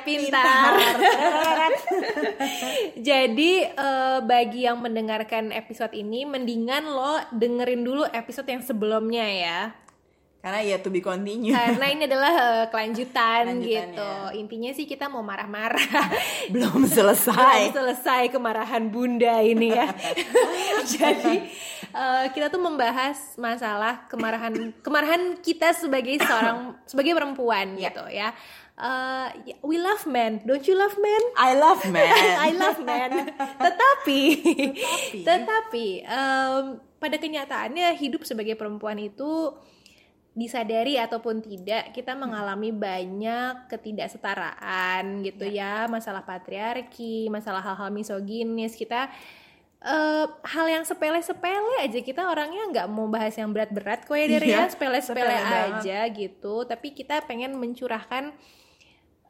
Paket Pintar. Jadi eh, bagi yang mendengarkan episode ini, mendingan lo dengerin dulu episode yang sebelumnya ya, Karena ya to be continue. karena ini adalah eh, kelanjutan gitu. ya. Intinya sih kita mau marah-marah. Belum Belum selesai. selesai kemarahan bunda ini ya. Jadi eh, kita tuh membahas masalah kemarahan kemarahan kita sebagai seorang sebagai perempuan gitu ya. Eh, we love men, don't you love men? I love man. I love men. Tetapi, tetapi, em, pada kenyataannya hidup sebagai perempuan itu disadari ataupun tidak kita mengalami banyak ketidaksetaraan gitu ya. masalah patriarki masalah hal-hal misoginis. Kita eh, hal yang sepele-sepele aja. Kita orangnya nggak mau bahas yang berat-berat kok ya dari Iya, ya sepele-sepele sepele banget. aja gitu. Tapi kita pengen mencurahkan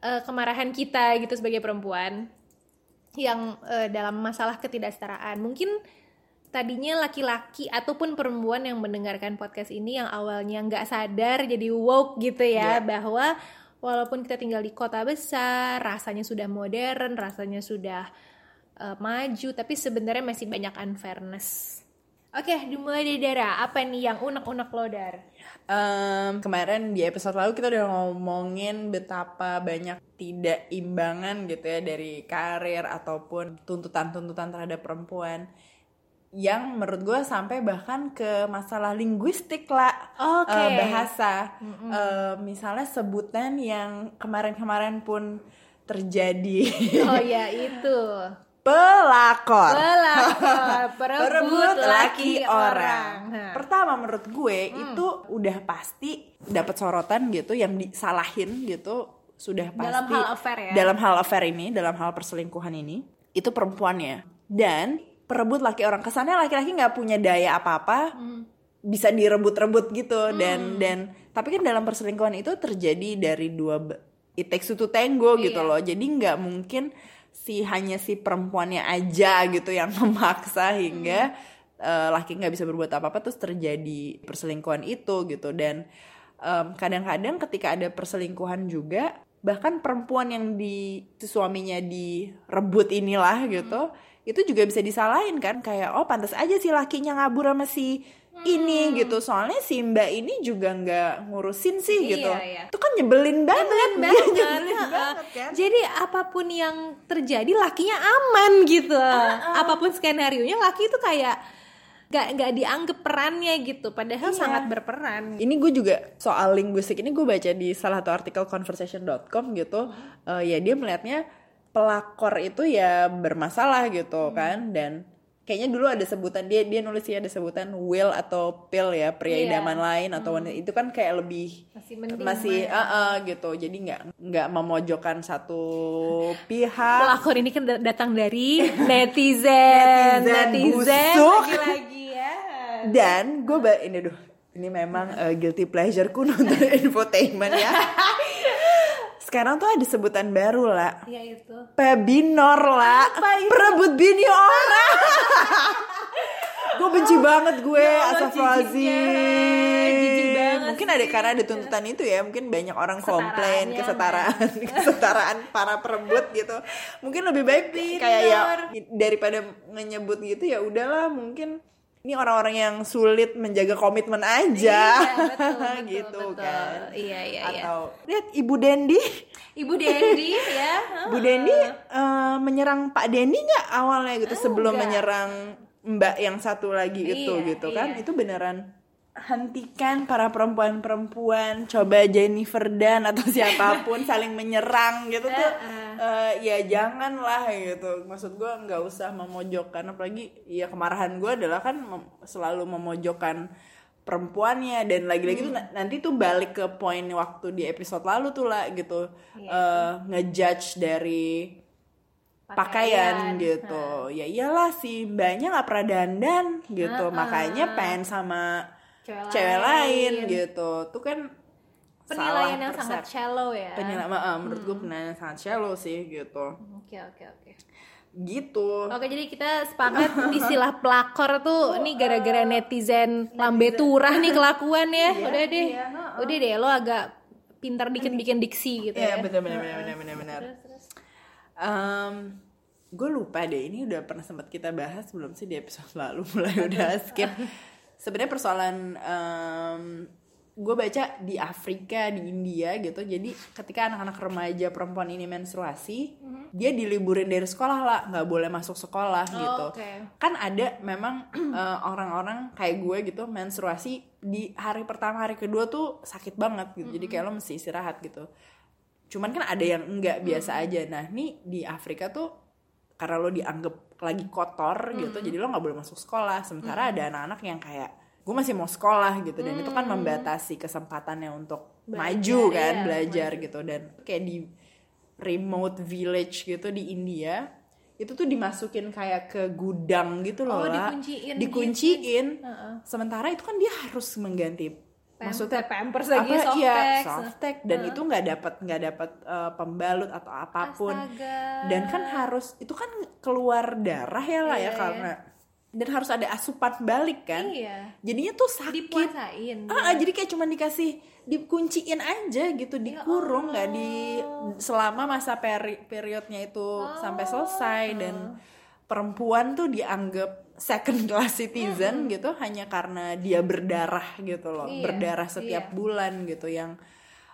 eh, kemarahan kita gitu sebagai perempuan yang eh, dalam masalah ketidaksetaraan mungkin tadinya laki-laki ataupun perempuan yang mendengarkan podcast ini yang awalnya nggak sadar jadi woke gitu ya Iya. bahwa walaupun kita tinggal di kota besar rasanya sudah modern rasanya sudah eh, maju tapi sebenarnya masih banyak unfairness oke dimulai dari Dara. Apa nih yang unek-unek lo Dar? Em, kemarin di episode lalu kita udah ngomongin betapa banyak tidak imbangan gitu ya dari karir ataupun tuntutan-tuntutan terhadap perempuan yang menurut gue sampai bahkan ke masalah linguistik lah Oke. Eh, bahasa. Eh, misalnya sebutan yang kemarin-kemarin pun terjadi. Oh ya itu pelakor pelakor perebut perebut laki laki orang orang. Pertama menurut gue itu udah pasti dapat sorotan gitu yang disalahin gitu sudah pasti Dalam hal affair ya? Dalam hal affair ini, dalam hal perselingkuhan ini itu perempuannya. Dan perebut laki orang kesannya laki-laki nggak punya daya apa-apa. Bisa direbut-rebut gitu dan dan tapi kan dalam perselingkuhan itu terjadi dari dua it takes two to tango gitu Iya. loh. Jadi nggak mungkin si hanya si perempuannya aja gitu yang memaksa hingga eh, laki nggak bisa berbuat apa-apa terus terjadi perselingkuhan itu gitu. Dan em, kadang-kadang ketika ada perselingkuhan juga bahkan perempuan yang di si suaminya direbut inilah gitu itu juga bisa disalahin kan. Kayak oh pantas aja si lakinya ngabur sama si ini gitu. Soalnya si mbak ini juga nggak ngurusin sih Iya, gitu. iya. itu kan nyebelin banget Nyebelin Dia banget, nyebelin banget kan? Jadi apa pun yang terjadi lakinya aman gitu. Apa pun skenario nya laki itu kayak nggak nggak dianggap perannya gitu. Padahal Iya. sangat berperan. ini gue juga soal linguistik ini gue baca di salah satu artikel conversation.com gitu. Eh, ya dia melihatnya pelakor itu ya bermasalah gitu kan. Dan kayaknya dulu ada sebutan dia dia nulis sih ada sebutan will atau pill ya pria Iya. idaman lain atau wanita. Itu kan kayak lebih Masih mending masih eh, eh, gitu. Jadi nggak nggak memojokkan satu pihak. Pelakor ini kan da- datang dari netizen, Netizen busuk. lagi-lagi ya. dan gue ini duh ini memang eh, guilty pleasureku nonton infotainment ya sekarang tuh ada sebutan baru lah Ya itu. Pebinor lah Perebut bini orang. Gue benci banget gue Ya Astagfirullahaladzim Mungkin ada karena ada tuntutan itu ya Mungkin banyak orang komplain Kesetaraan Kesetaraan para perebut gitu. Mungkin lebih baik kayak ya Daripada menyebut gitu ya udahlah mungkin ini orang-orang yang sulit menjaga komitmen aja Iya, betul, betul, gitu betul. kan Iya, iya, iya. atau lihat ibu Dendi Ibu Dendi ya. Bu Dendi eh, menyerang Pak Dendi nggak awalnya gitu sebelum enggak. menyerang Mbak yang satu lagi itu Iya, gitu kan iya. itu beneran hentikan para perempuan-perempuan coba Jennifer Dan atau siapa pun saling menyerang gitu tuh eh, ya janganlah gitu. Maksud gue nggak usah memojokkan apalagi ya kemarahan gue adalah kan mem- selalu memojokkan perempuannya dan lagi-lagi tuh na- nanti tuh balik ke poin waktu di episode lalu tuh lah gitu. Eh, ngejudge dari pakaian, gitu. Ya iyalah si mbaknya nggak pernah dandan gitu. Makanya pengen sama Cewek cewek lain. lain. gitu. Tuh kan penilaian salah yang sangat shallow ya penilaian eh, menurut gue penilaian yang sangat shallow sih gitu oke oke oke gitu Oke jadi kita sepakat istilah pelakor tuh ini gara-gara netizen lambe turah nih kelakuan ya. udah deh. iya, udah deh lo agak pintar dikit bikin diksi gitu Iya ya. benar benar benar benar benar benar. gue lupa deh ini udah pernah sempat kita bahas belum sih di episode lalu mulai udah skip. Sebenarnya persoalan gue baca di Afrika di India gitu. Jadi ketika anak-anak remaja perempuan ini menstruasi, dia diliburin dari sekolah lah, nggak boleh masuk sekolah gitu. oke. Kan ada memang eh, orang-orang kayak gue gitu menstruasi di hari pertama hari kedua tuh sakit banget gitu. Jadi kayak lo mesti istirahat gitu. Cuman kan ada yang enggak biasa aja. Nah nih di Afrika tuh karena lo dianggap lagi kotor gitu jadi lo nggak boleh masuk sekolah. Sementara ada anak-anak yang kayak gue masih mau sekolah gitu dan itu kan membatasi kesempatannya untuk maju kan iya, belajar gitu. Dan kayak di remote village gitu di India itu tuh dimasukin kayak ke gudang gitu loh Oh, lah dikunciin dikunciin. Sementara itu kan dia harus mengganti maksudnya pampers lagi, apa, iya, softtek. softtek dan itu nggak dapat nggak dapat eh, pembalut atau apa pun. Astaga. dan kan harus itu kan keluar darah ya lah ya Iya, karena dan harus ada asupan balik kan Iya. jadinya tuh sakit Dipuasain. ah, ah, jadi kayak cuma dikasih dikunciin aja gitu Ya dikurung nggak di selama masa peri periodnya itu sampai selesai dan perempuan tuh dianggap second class citizen gitu hanya karena dia berdarah gitu loh Iya, berdarah setiap iya. bulan gitu yang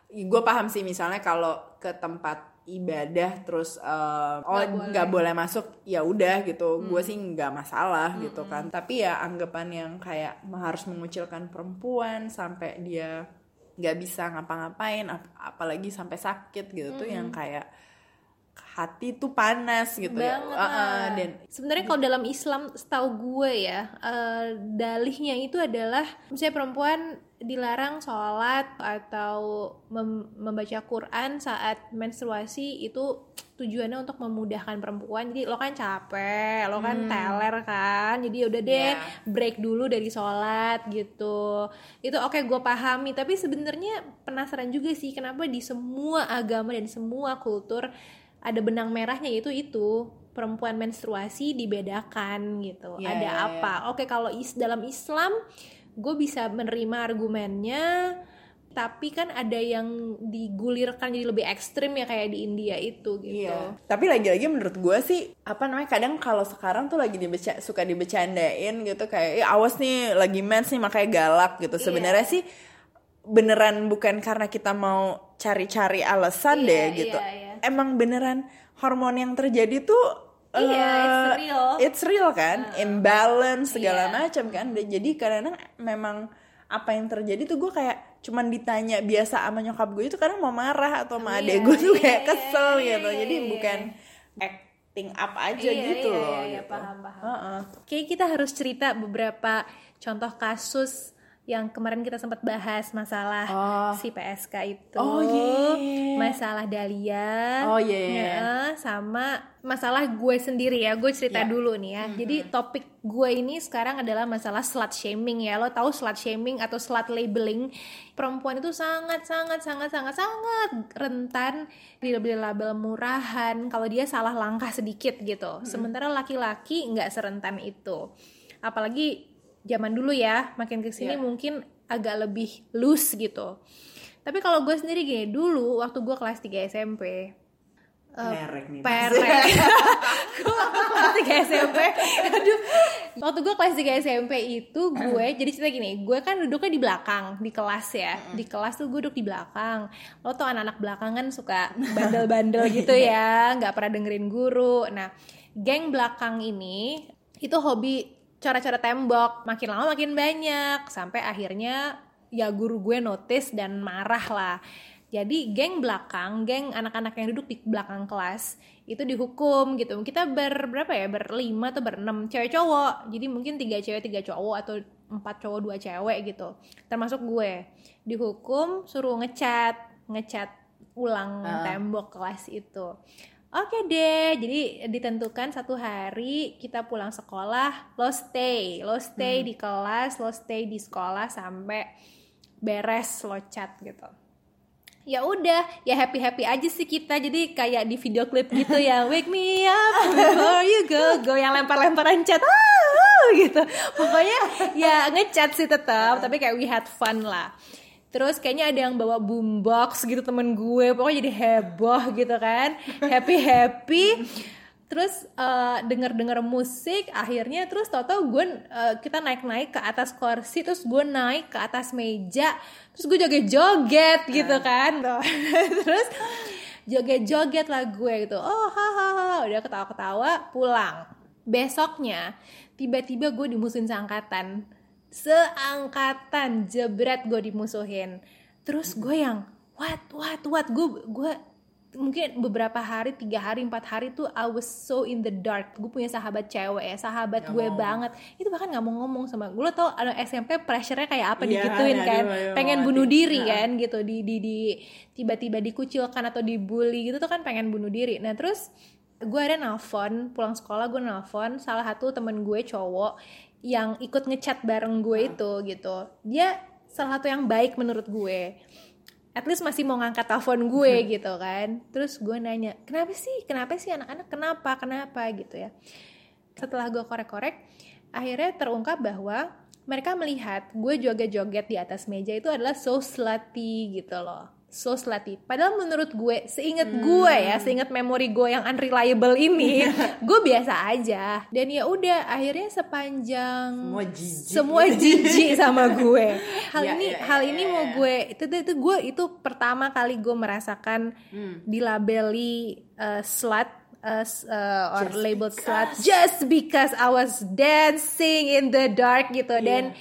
gue paham sih misalnya kalau ke tempat ibadah terus eh, oh nggak boleh. masuk ya udah gitu. Gue sih nggak masalah gitu kan. Tapi ya anggapan yang kayak harus mengucilkan perempuan sampai dia nggak bisa ngapa-ngapain ap- apalagi sampai sakit gitu tuh yang kayak hati tuh panas gitu ya. Uh, uh, dan sebenarnya kalau dalam Islam setahu gue ya eh, dalihnya itu adalah misalnya perempuan dilarang sholat atau mem- membaca Quran saat menstruasi itu tujuannya untuk memudahkan perempuan. Jadi lo kan capek lo kan teler kan. Jadi udah deh Iya. break dulu dari sholat gitu. Itu oke gue pahami. Tapi sebenarnya penasaran juga sih kenapa di semua agama dan semua kultur ada benang merahnya yaitu itu. Perempuan menstruasi dibedakan gitu. Iya, ada iya, apa? Oke kalau is dalam Islam gue bisa menerima argumennya tapi kan ada yang digulirkan jadi lebih ekstrim ya kayak di India itu gitu Iya. Tapi lagi-lagi menurut gue sih apa namanya kadang kalau sekarang tuh lagi dibeca suka dibecandain gitu kayak "Ih, awas nih lagi mens nih makanya galak gitu. Iya. Sebenarnya sih beneran bukan karena kita mau cari-cari alasan Iya, deh gitu. iya, iya. Emang beneran hormon yang terjadi tuh Iya, eh, it's real. It's real kan, imbalance segala Iya. macam kan. Dan Jadi kadang-kadang memang apa yang terjadi tuh gue kayak cuman ditanya biasa sama nyokap gue itu kadang mau marah atau sama Iya, adek gue tuh iya, kayak iya, kesel iya, gitu jadi iya, bukan acting up aja Iya, gitu iya, loh iya, gitu. paham, paham. Heeh. Oke, kita harus cerita beberapa contoh kasus yang kemarin kita sempat bahas masalah Oh. si PSK itu, Oh, iya. masalah Dahlia, Oh, iya, iya. ya, sama masalah gue sendiri ya. Gue cerita Ya. dulu nih ya. Jadi topik gue ini sekarang adalah masalah slut shaming ya. Lo tahu slut shaming atau slut labeling? Perempuan itu sangat sangat sangat sangat sangat rentan dilabel-label murahan kalau dia salah langkah sedikit gitu. Sementara laki-laki nggak serentan itu. Apalagi zaman dulu ya, makin ke sini Iya. mungkin agak lebih loose gitu. Tapi kalau gue sendiri gini, dulu waktu gue kelas 3 SMP, Perek nih. perek. Gue waktu kelas 3 SMP aduh. Waktu gue kelas 3 SMP itu gue jadi cerita gini gue kan duduknya di belakang di kelas ya. Di kelas tuh gue duduk di belakang. Lo tau anak-anak belakang kan suka bandel-bandel gitu ya nggak pernah dengerin guru. Nah geng belakang ini itu hobi cara-cara tembok makin lama makin banyak sampai akhirnya ya guru gue notice dan marah lah jadi geng belakang, geng anak-anak yang duduk di belakang kelas itu dihukum gitu. Kita ber berapa ya? Berlima atau berenam cewek cowok. Jadi mungkin tiga cewek tiga cowok atau empat cowok dua cewek gitu. Termasuk gue dihukum suruh ngecat ngecat ulang tembok kelas itu. Oke deh, jadi ditentukan satu hari kita pulang sekolah, lo stay, lo stay di kelas, lo stay di sekolah sampai beres lo cat gitu. Ya udah ya happy happy aja sih kita jadi kayak di video klip gitu ya wake me up before you go. Go yang lempar lemparan cat ah, gitu. Pokoknya ya ngechat sih tetap tapi kayak we had fun lah Terus kayaknya ada yang bawa boombox gitu temen gue Pokoknya jadi heboh gitu kan. Happy-happy Terus uh, denger-denger musik Akhirnya terus tau-tau gue uh, Kita naik-naik ke atas kursi Terus gue naik ke atas meja Terus gue joget-joget gitu kan. Terus joget-joget lah gue gitu. Oh hahaha Udah ketawa-ketawa pulang. Besoknya tiba-tiba gue dimusuhin seangkatan seangkatan jebret gue dimusuhin. Terus gue yang what what what? Gue gue mungkin beberapa hari tiga hari empat hari tuh I was so in the dark. Gue punya sahabat cewek ya sahabat Gak gue mau. banget. Itu bahkan nggak mau ngomong sama gue lo tau anak SMP pressure-nya kayak apa Iya, digituin kan? aduh, aduh, pengen aduh. bunuh diri Nah. kan gitu. Di di di tiba-tiba dikucilkan atau dibully gitu tuh kan pengen bunuh diri. Nah terus gue ada nelfon pulang sekolah gue nelfon salah satu temen gue cowok yang ikut ngechat bareng gue itu gitu. Dia salah satu yang baik menurut gue. At least masih mau ngangkat telepon gue gitu kan. Terus gue nanya kenapa sih? Kenapa sih anak-anak? Kenapa? Kenapa? Gitu ya. Setelah gue korek-korek akhirnya terungkap bahwa mereka melihat gue joget-joget di atas meja itu adalah so slutty gitu loh so slutty. Padahal menurut gue seingat gue ya seingat memori gue yang unreliable ini gue biasa aja. Dan ya udah akhirnya sepanjang Semua jijik. semua jijik sama gue. Hal Ya, ini ya, hal ya, ini ya, mau ya. gue itu itu, itu gue itu pertama kali gue merasakan Hmm. dilabeli uh, slut uh, s- uh, or labeled slut just because I was dancing in the dark gitu. Dan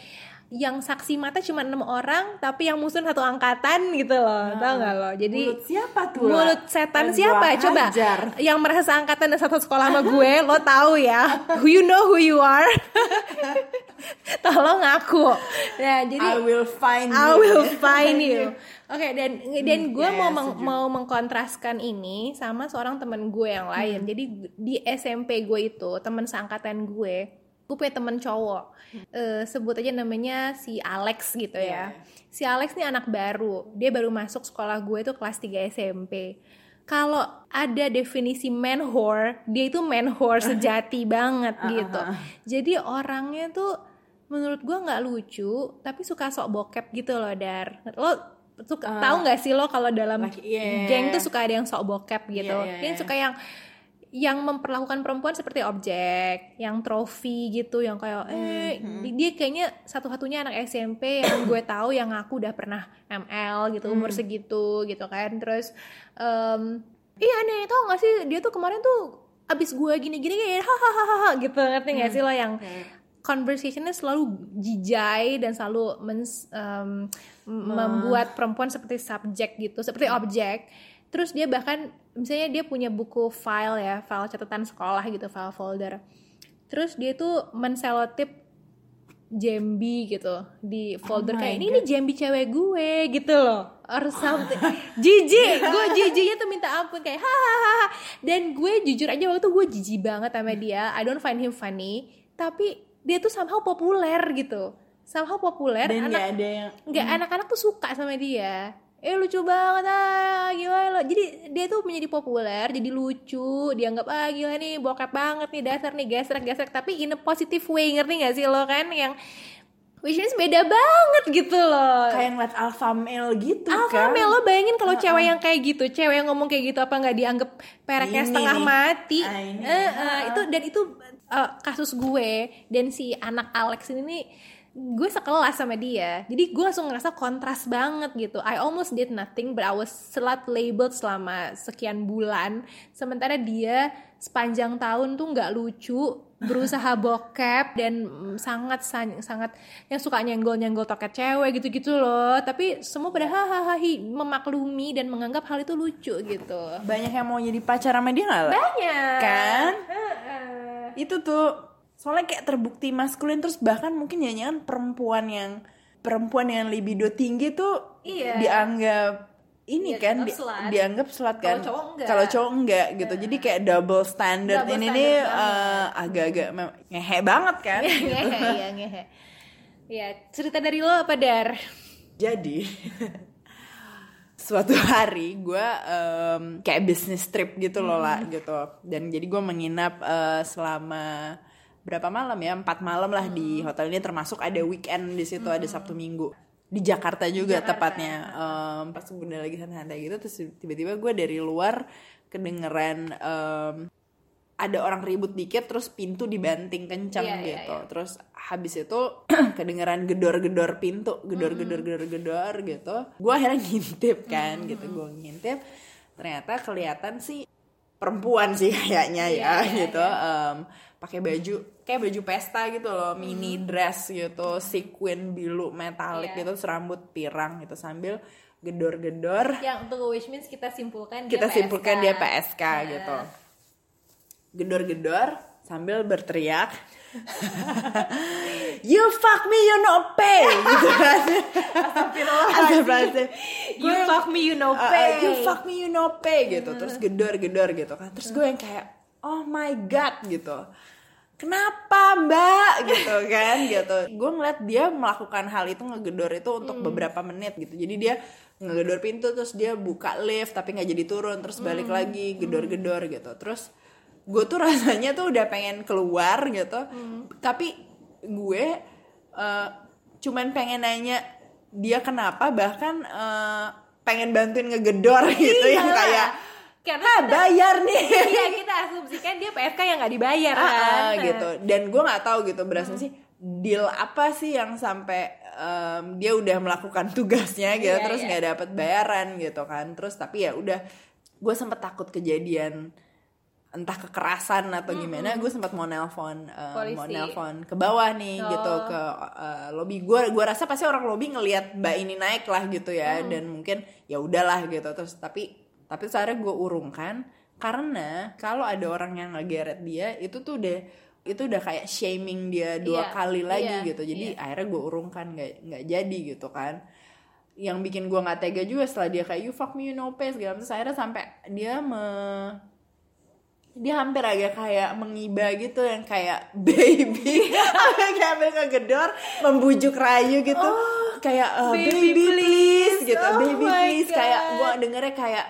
yang saksi mata cuma enam orang tapi yang musuh satu angkatan gitu loh tau gak lo jadi Mulut siapa tuh? mulut setan siapa coba hajar. yang merasa seangkatan dan satu sekolah sama gue lo tahu ya who you know who you are tolong ngaku nah jadi I will find I you. will find you. Oke dan dan gue ya, mau ya, meng- setuju. mau mengkontraskan ini sama seorang temen gue yang lain. Hmm. Jadi di SMP gue itu teman seangkatan gue, gue punya temen cowok. Eh, sebut aja namanya si Alex gitu ya. Iya. Si Alex nih anak baru. Dia baru masuk sekolah gue itu kelas 3 SMP. Kalau ada definisi man whore, dia itu man whore sejati banget gitu. Jadi orangnya tuh menurut gua nggak lucu, tapi suka sok bokep gitu loh, Dar. Lo suka tahu nggak sih lo kalau dalam Laki- iya. geng tuh suka ada yang sok bokep gitu. Iya, iya, Ini iya. suka yang yang memperlakukan perempuan seperti objek, yang trofi gitu, yang kayak eh Hmm, dia kayaknya satu-satunya anak SMP yang gue tahu yang aku udah pernah ML gitu umur Hmm. segitu gitu kan. Terus em iya aneh tau gak sih? Dia tuh kemarin tuh abis gue gini-gini kayak hahaha gitu. Ngerti gak sih lo yang conversationnya selalu jijai dan selalu mens- em, m- membuat perempuan seperti subjek gitu seperti objek terus dia bahkan misalnya dia punya buku file ya file catatan sekolah gitu file folder. Terus dia tuh menselotip Jambi gitu di folder Oh kayak ini ini Jambi cewek gue gitu loh. Or something. Jijik. Gue jijiknya tuh minta ampun kayak hahaha dan gue jujur aja waktu gue jijik banget sama dia. I don't find him funny. Tapi dia tuh somehow populer gitu. Somehow populer. Dan anak nggak ada yang nggak anak-anak tuh suka sama dia eh lucu banget ah gila lo jadi dia tuh menjadi populer jadi lucu dianggap ah gila nih bokep banget nih dasar nih gesrek gesrek tapi in a positive way ngerti gak sih lo kan yang which is beda banget gitu loh kayak ngeliat alpha male gitu Alpha kan. male lo bayangin kalau cewek yang kayak gitu, cewek yang ngomong kayak gitu apa nggak dianggap pereknya Ini setengah mati? Ah, ini. Eh, eh, itu dan itu eh, kasus gue dan si anak Alex ini nih gue sekelas sama dia. Jadi gue langsung ngerasa kontras banget gitu. I almost did nothing but I was slut labeled selama sekian bulan. Sementara dia sepanjang tahun tuh nggak lucu berusaha bokep dan sangat san- sangat yang suka nyenggol nyenggol toket cewek gitu gitu loh. Tapi semua pada hahaha memaklumi dan menganggap hal itu lucu gitu. Banyak yang mau jadi pacar sama dia nggak banyak. Kan? Itu tuh soalnya kayak terbukti maskulin terus bahkan mungkin nyanyian perempuan yang perempuan yang libido tinggi tuh Iya. dianggap ini Iya, kan dianggap di- slut. dianggap slut kan? Kalau cowok enggak. kalau cowok enggak gitu. Jadi kayak double standard Double ini standard nih eh, agak-agak mem- ngehe banget kan? Ngehe iya ngehe. Ya cerita dari lo apa dar? Jadi suatu hari gue em, kayak business trip gitu loh lah gitu. Dan jadi gue menginap eh, selama berapa malam ya? Empat malam lah di hotel ini. Termasuk ada weekend di situ ada sabtu minggu. Di Jakarta juga tepatnya. Em, pas udah lagi santai-santai gitu terus tiba-tiba gue dari luar kedengeran em, ada orang ribut dikit terus pintu dibanting kencang Iya, iya, gitu. terus habis itu kedengeran gedor-gedor pintu. Gedor-gedor gedor-gedor gitu. Gue akhirnya ngintip kan gitu gue ngintip. Ternyata kelihatan sih perempuan sih kayaknya ya gitu. Em, pakai baju kayak baju pesta gitu loh mini dress gitu sequin biru metalik Iya. gitu terus rambut pirang gitu sambil gedor-gedor. Yang untuk which means kita simpulkan kita dia simpulkan PSK. dia PSK gitu. Gedor-gedor sambil berteriak you fuck me you no pay. Gitu kan. Astagfirullahaladzim. you fuck me you know Uh, uh, pay. You fuck me you no pay. Gitu terus gedor-gedor gitu kan. Terus gue yang kayak oh my god gitu kenapa mbak? Gitu kan gitu. Gue ngeliat dia melakukan hal itu ngegedor itu untuk beberapa menit gitu. Jadi dia ngegedor pintu terus dia buka lift tapi nggak jadi turun terus balik lagi gedor-gedor gitu. Terus gue tuh rasanya tuh udah pengen keluar gitu. Tapi gue eh, cuman pengen nanya dia kenapa bahkan eh, pengen bantuin ngegedor gitu. Yang Iyalah. kayak karena ah bayar nih. Iya kita asumsikan dia PSK yang nggak dibayar Ah, kan? ah, gitu. Dan gue nggak tahu gitu berasa sih deal apa sih yang sampai em, dia udah melakukan tugasnya gitu Iya, terus iya. nggak dapet bayaran gitu kan. Terus tapi ya udah gue sempet takut kejadian entah kekerasan atau gimana gue sempat mau nelpon eh, mau nelpon ke bawah nih Oh. gitu ke eh, lobby. Gue gue rasa pasti orang lobby ngelihat mbak ini naik lah gitu ya Mm. dan mungkin ya udahlah gitu. Terus tapi tapi sekarang gue urungkan karena kalau ada orang yang ngegeret dia itu tuh udah itu udah kayak shaming dia dua Iya, kali lagi iya, gitu. Jadi iya. akhirnya gue urungkan nggak nggak jadi gitu kan. Yang bikin gue nggak tega juga setelah dia kayak you fuck me you know pay segala macam. Akhirnya sampai dia me dia hampir agak kayak mengiba gitu yang kayak baby. Kayak hampir ngegedor membujuk rayu gitu. Kayak uh, baby, baby, please, please. gitu. Oh baby please. Kayak God. gue dengernya kayak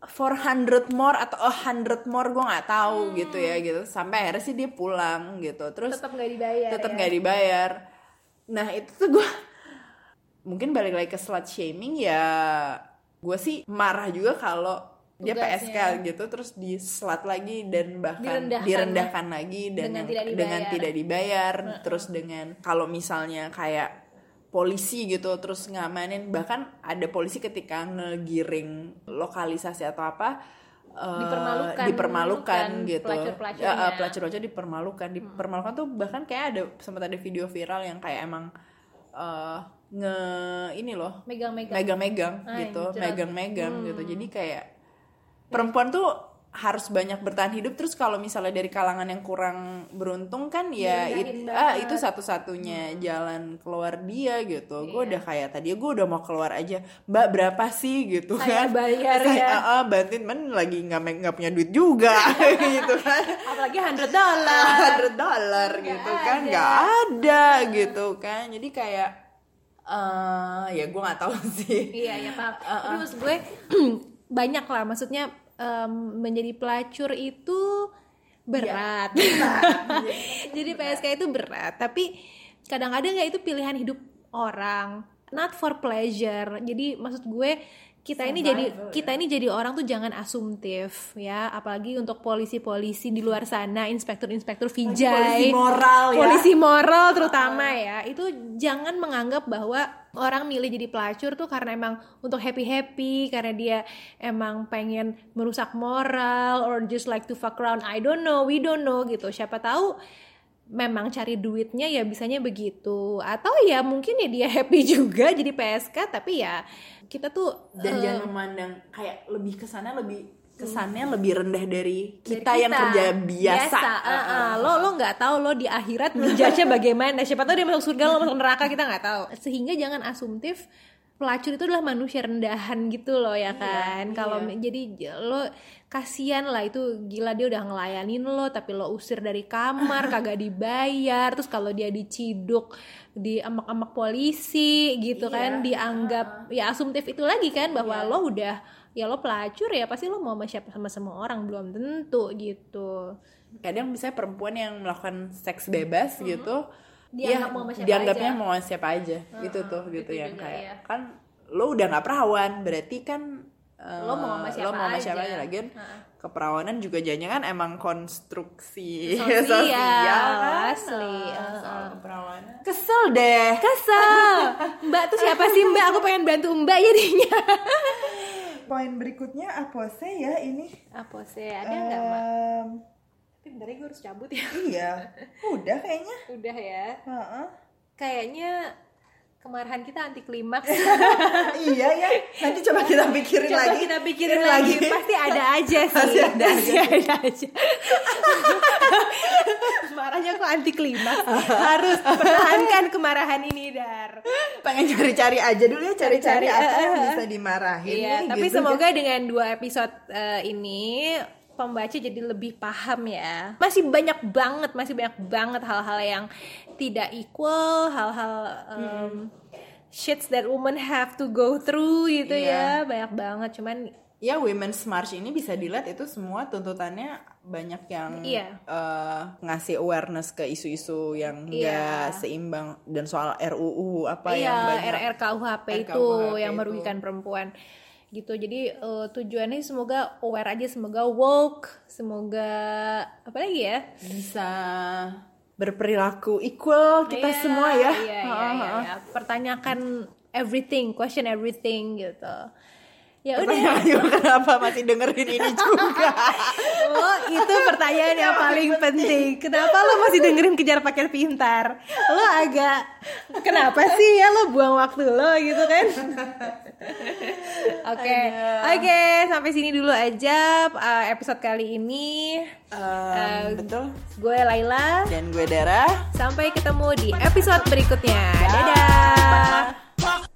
400 more atau a 100 more gue nggak tahu gitu ya gitu sampai akhirnya sih dia pulang gitu terus tetap nggak dibayar tetap ya. nggak dibayar nah itu tuh gue mungkin balik lagi ke slut shaming ya gue sih marah juga kalau dia Tugasnya. PSK gitu terus di slut lagi dan bahkan Direndahkan. direndahkan, lagi dan Dengan yang- tidak dibayar. dengan tidak dibayar terus dengan kalau misalnya kayak polisi gitu terus ngamanin. Bahkan ada polisi ketika ngegiring lokalisasi atau apa eh, Dipermalukan, dipermalukan bukan gitu. pelacur-pelacurnya. Ya, eh, pelacur-pelacur dipermalukan. Dipermalukan tuh bahkan kayak ada sempat ada video viral yang kayak emang eh, nge ini loh megang-megang. megang-megang Ah, gitu megang-megang Hmm. gitu jadi kayak perempuan tuh harus banyak bertahan hidup. Terus kalau misalnya dari kalangan yang kurang beruntung kan ya it- ah, itu satu-satunya jalan keluar dia gitu. Gue Iya. udah kayak tadi gue udah mau keluar aja. Mbak berapa sih gitu Saya kan? bayar Saya, ya. ah, ah, bantuin men lagi nggak nggak punya duit juga gitu kan. Apalagi 100 dolar hundred dollar gitu kan ada. nggak ada gitu kan. Jadi kayak eh ya gue nggak tahu sih. Iya ya paham terus gue banyak lah. Maksudnya em, menjadi pelacur itu berat. Jadi PSK itu berat tapi kadang-kadang ya itu pilihan hidup orang? Not for pleasure. Jadi maksud gue kita ini jadi kita ini jadi orang tuh jangan asumtif ya. Apalagi untuk polisi-polisi di luar sana inspektur-inspektur polisi Vijay. moral ya. polisi moral terutama ya. Itu jangan menganggap bahwa orang milih jadi pelacur tuh karena emang untuk happy happy karena dia emang pengen merusak moral or just like to fuck around. I don't know we don't know gitu. Siapa tahu memang cari duitnya ya bisanya begitu. Atau ya mungkin ya dia happy juga jadi PSK tapi ya kita tuh dan eh, jangan memandang kayak lebih kesannya lebih kesannya lebih rendah dari dari kita, yang kerja biasa, Ah, ah. lo lo nggak tahu lo di akhirat ngejudge bagaimana. Siapa tahu dia masuk surga lo masuk neraka kita nggak tahu. Sehingga jangan asumtif pelacur itu adalah manusia rendahan gitu loh ya kan? Kalau iya. jadi lo kasihan lah itu gila dia udah ngelayanin lo tapi lo usir dari kamar kagak dibayar terus kalau dia diciduk di emak-emak polisi gitu Iya, kan dianggap ya asumtif itu lagi kan bahwa lo udah ya lo pelacur ya pasti lo mau sama siapa sama semua orang belum tentu gitu kadang misalnya perempuan yang melakukan seks bebas gitu Dianggap ya, mau sama siapa dianggapnya aja. mau sama siapa aja gitu tuh gitu itu yang kayak iya. kan lo udah nggak perawan berarti kan eh, Lo mau sama siapa lo mau sama aja. siapa aja lagian Heeh. keperawanan juga jadinya kan emang konstruksi Sosial, kan? asli, eh, soal eh. keperawanan kesel deh. Kesel. Mbak tuh siapa sih mbak? Aku pengen bantu mbak jadinya. Poin berikutnya apa sih ya ini. Apa sih ada nggak mbak? Tapi bentar gue harus cabut ya. Iya. Udah kayaknya. Udah ya. Heeh. kayaknya kemarahan kita anti klimaks iya. Ya nanti coba kita pikirin coba lagi. kita pikirin lagi. pasti ada aja sih. Pasti ada Pasti ada aja. Marahnya kok anti klimaks harus pertahankan kemarahan ini dar. Pengen cari-cari aja dulu ya cari-cari apa yang bisa dimarahin Iya, nih, tapi gitu. semoga dengan dua episode eh, ini pembaca jadi lebih paham ya. Masih banyak banget, masih banyak banget hal-hal yang tidak equal, hal-hal um, shits that women have to go through gitu Iya. ya, banyak banget. Cuman ya Women's March ini bisa dilihat itu semua tuntutannya banyak yang Iya. eh, ngasih awareness ke isu-isu yang Iya. enggak seimbang dan soal RUU apa yang iya banyak RRKUHP itu RKUHP yang itu. merugikan perempuan gitu. Jadi eh, tujuannya semoga aware aja, semoga woke, semoga apa lagi ya? bisa berperilaku equal kita Iya, semua ya. Iya, iya, iya, iya. Pertanyakan everything, question everything gitu. Ya udah. Juga kenapa masih dengerin ini juga? Oh, itu pertanyaan yang paling penting. Kenapa lo masih dengerin kejar paket pintar? Lo agak kenapa sih ya lo buang waktu lo gitu kan? Oke. Oke, sampai sini dulu aja uh, episode kali ini. Em, betul. Gue Laila. Dan gue Dara. Sampai ketemu di episode berikutnya. Dadah.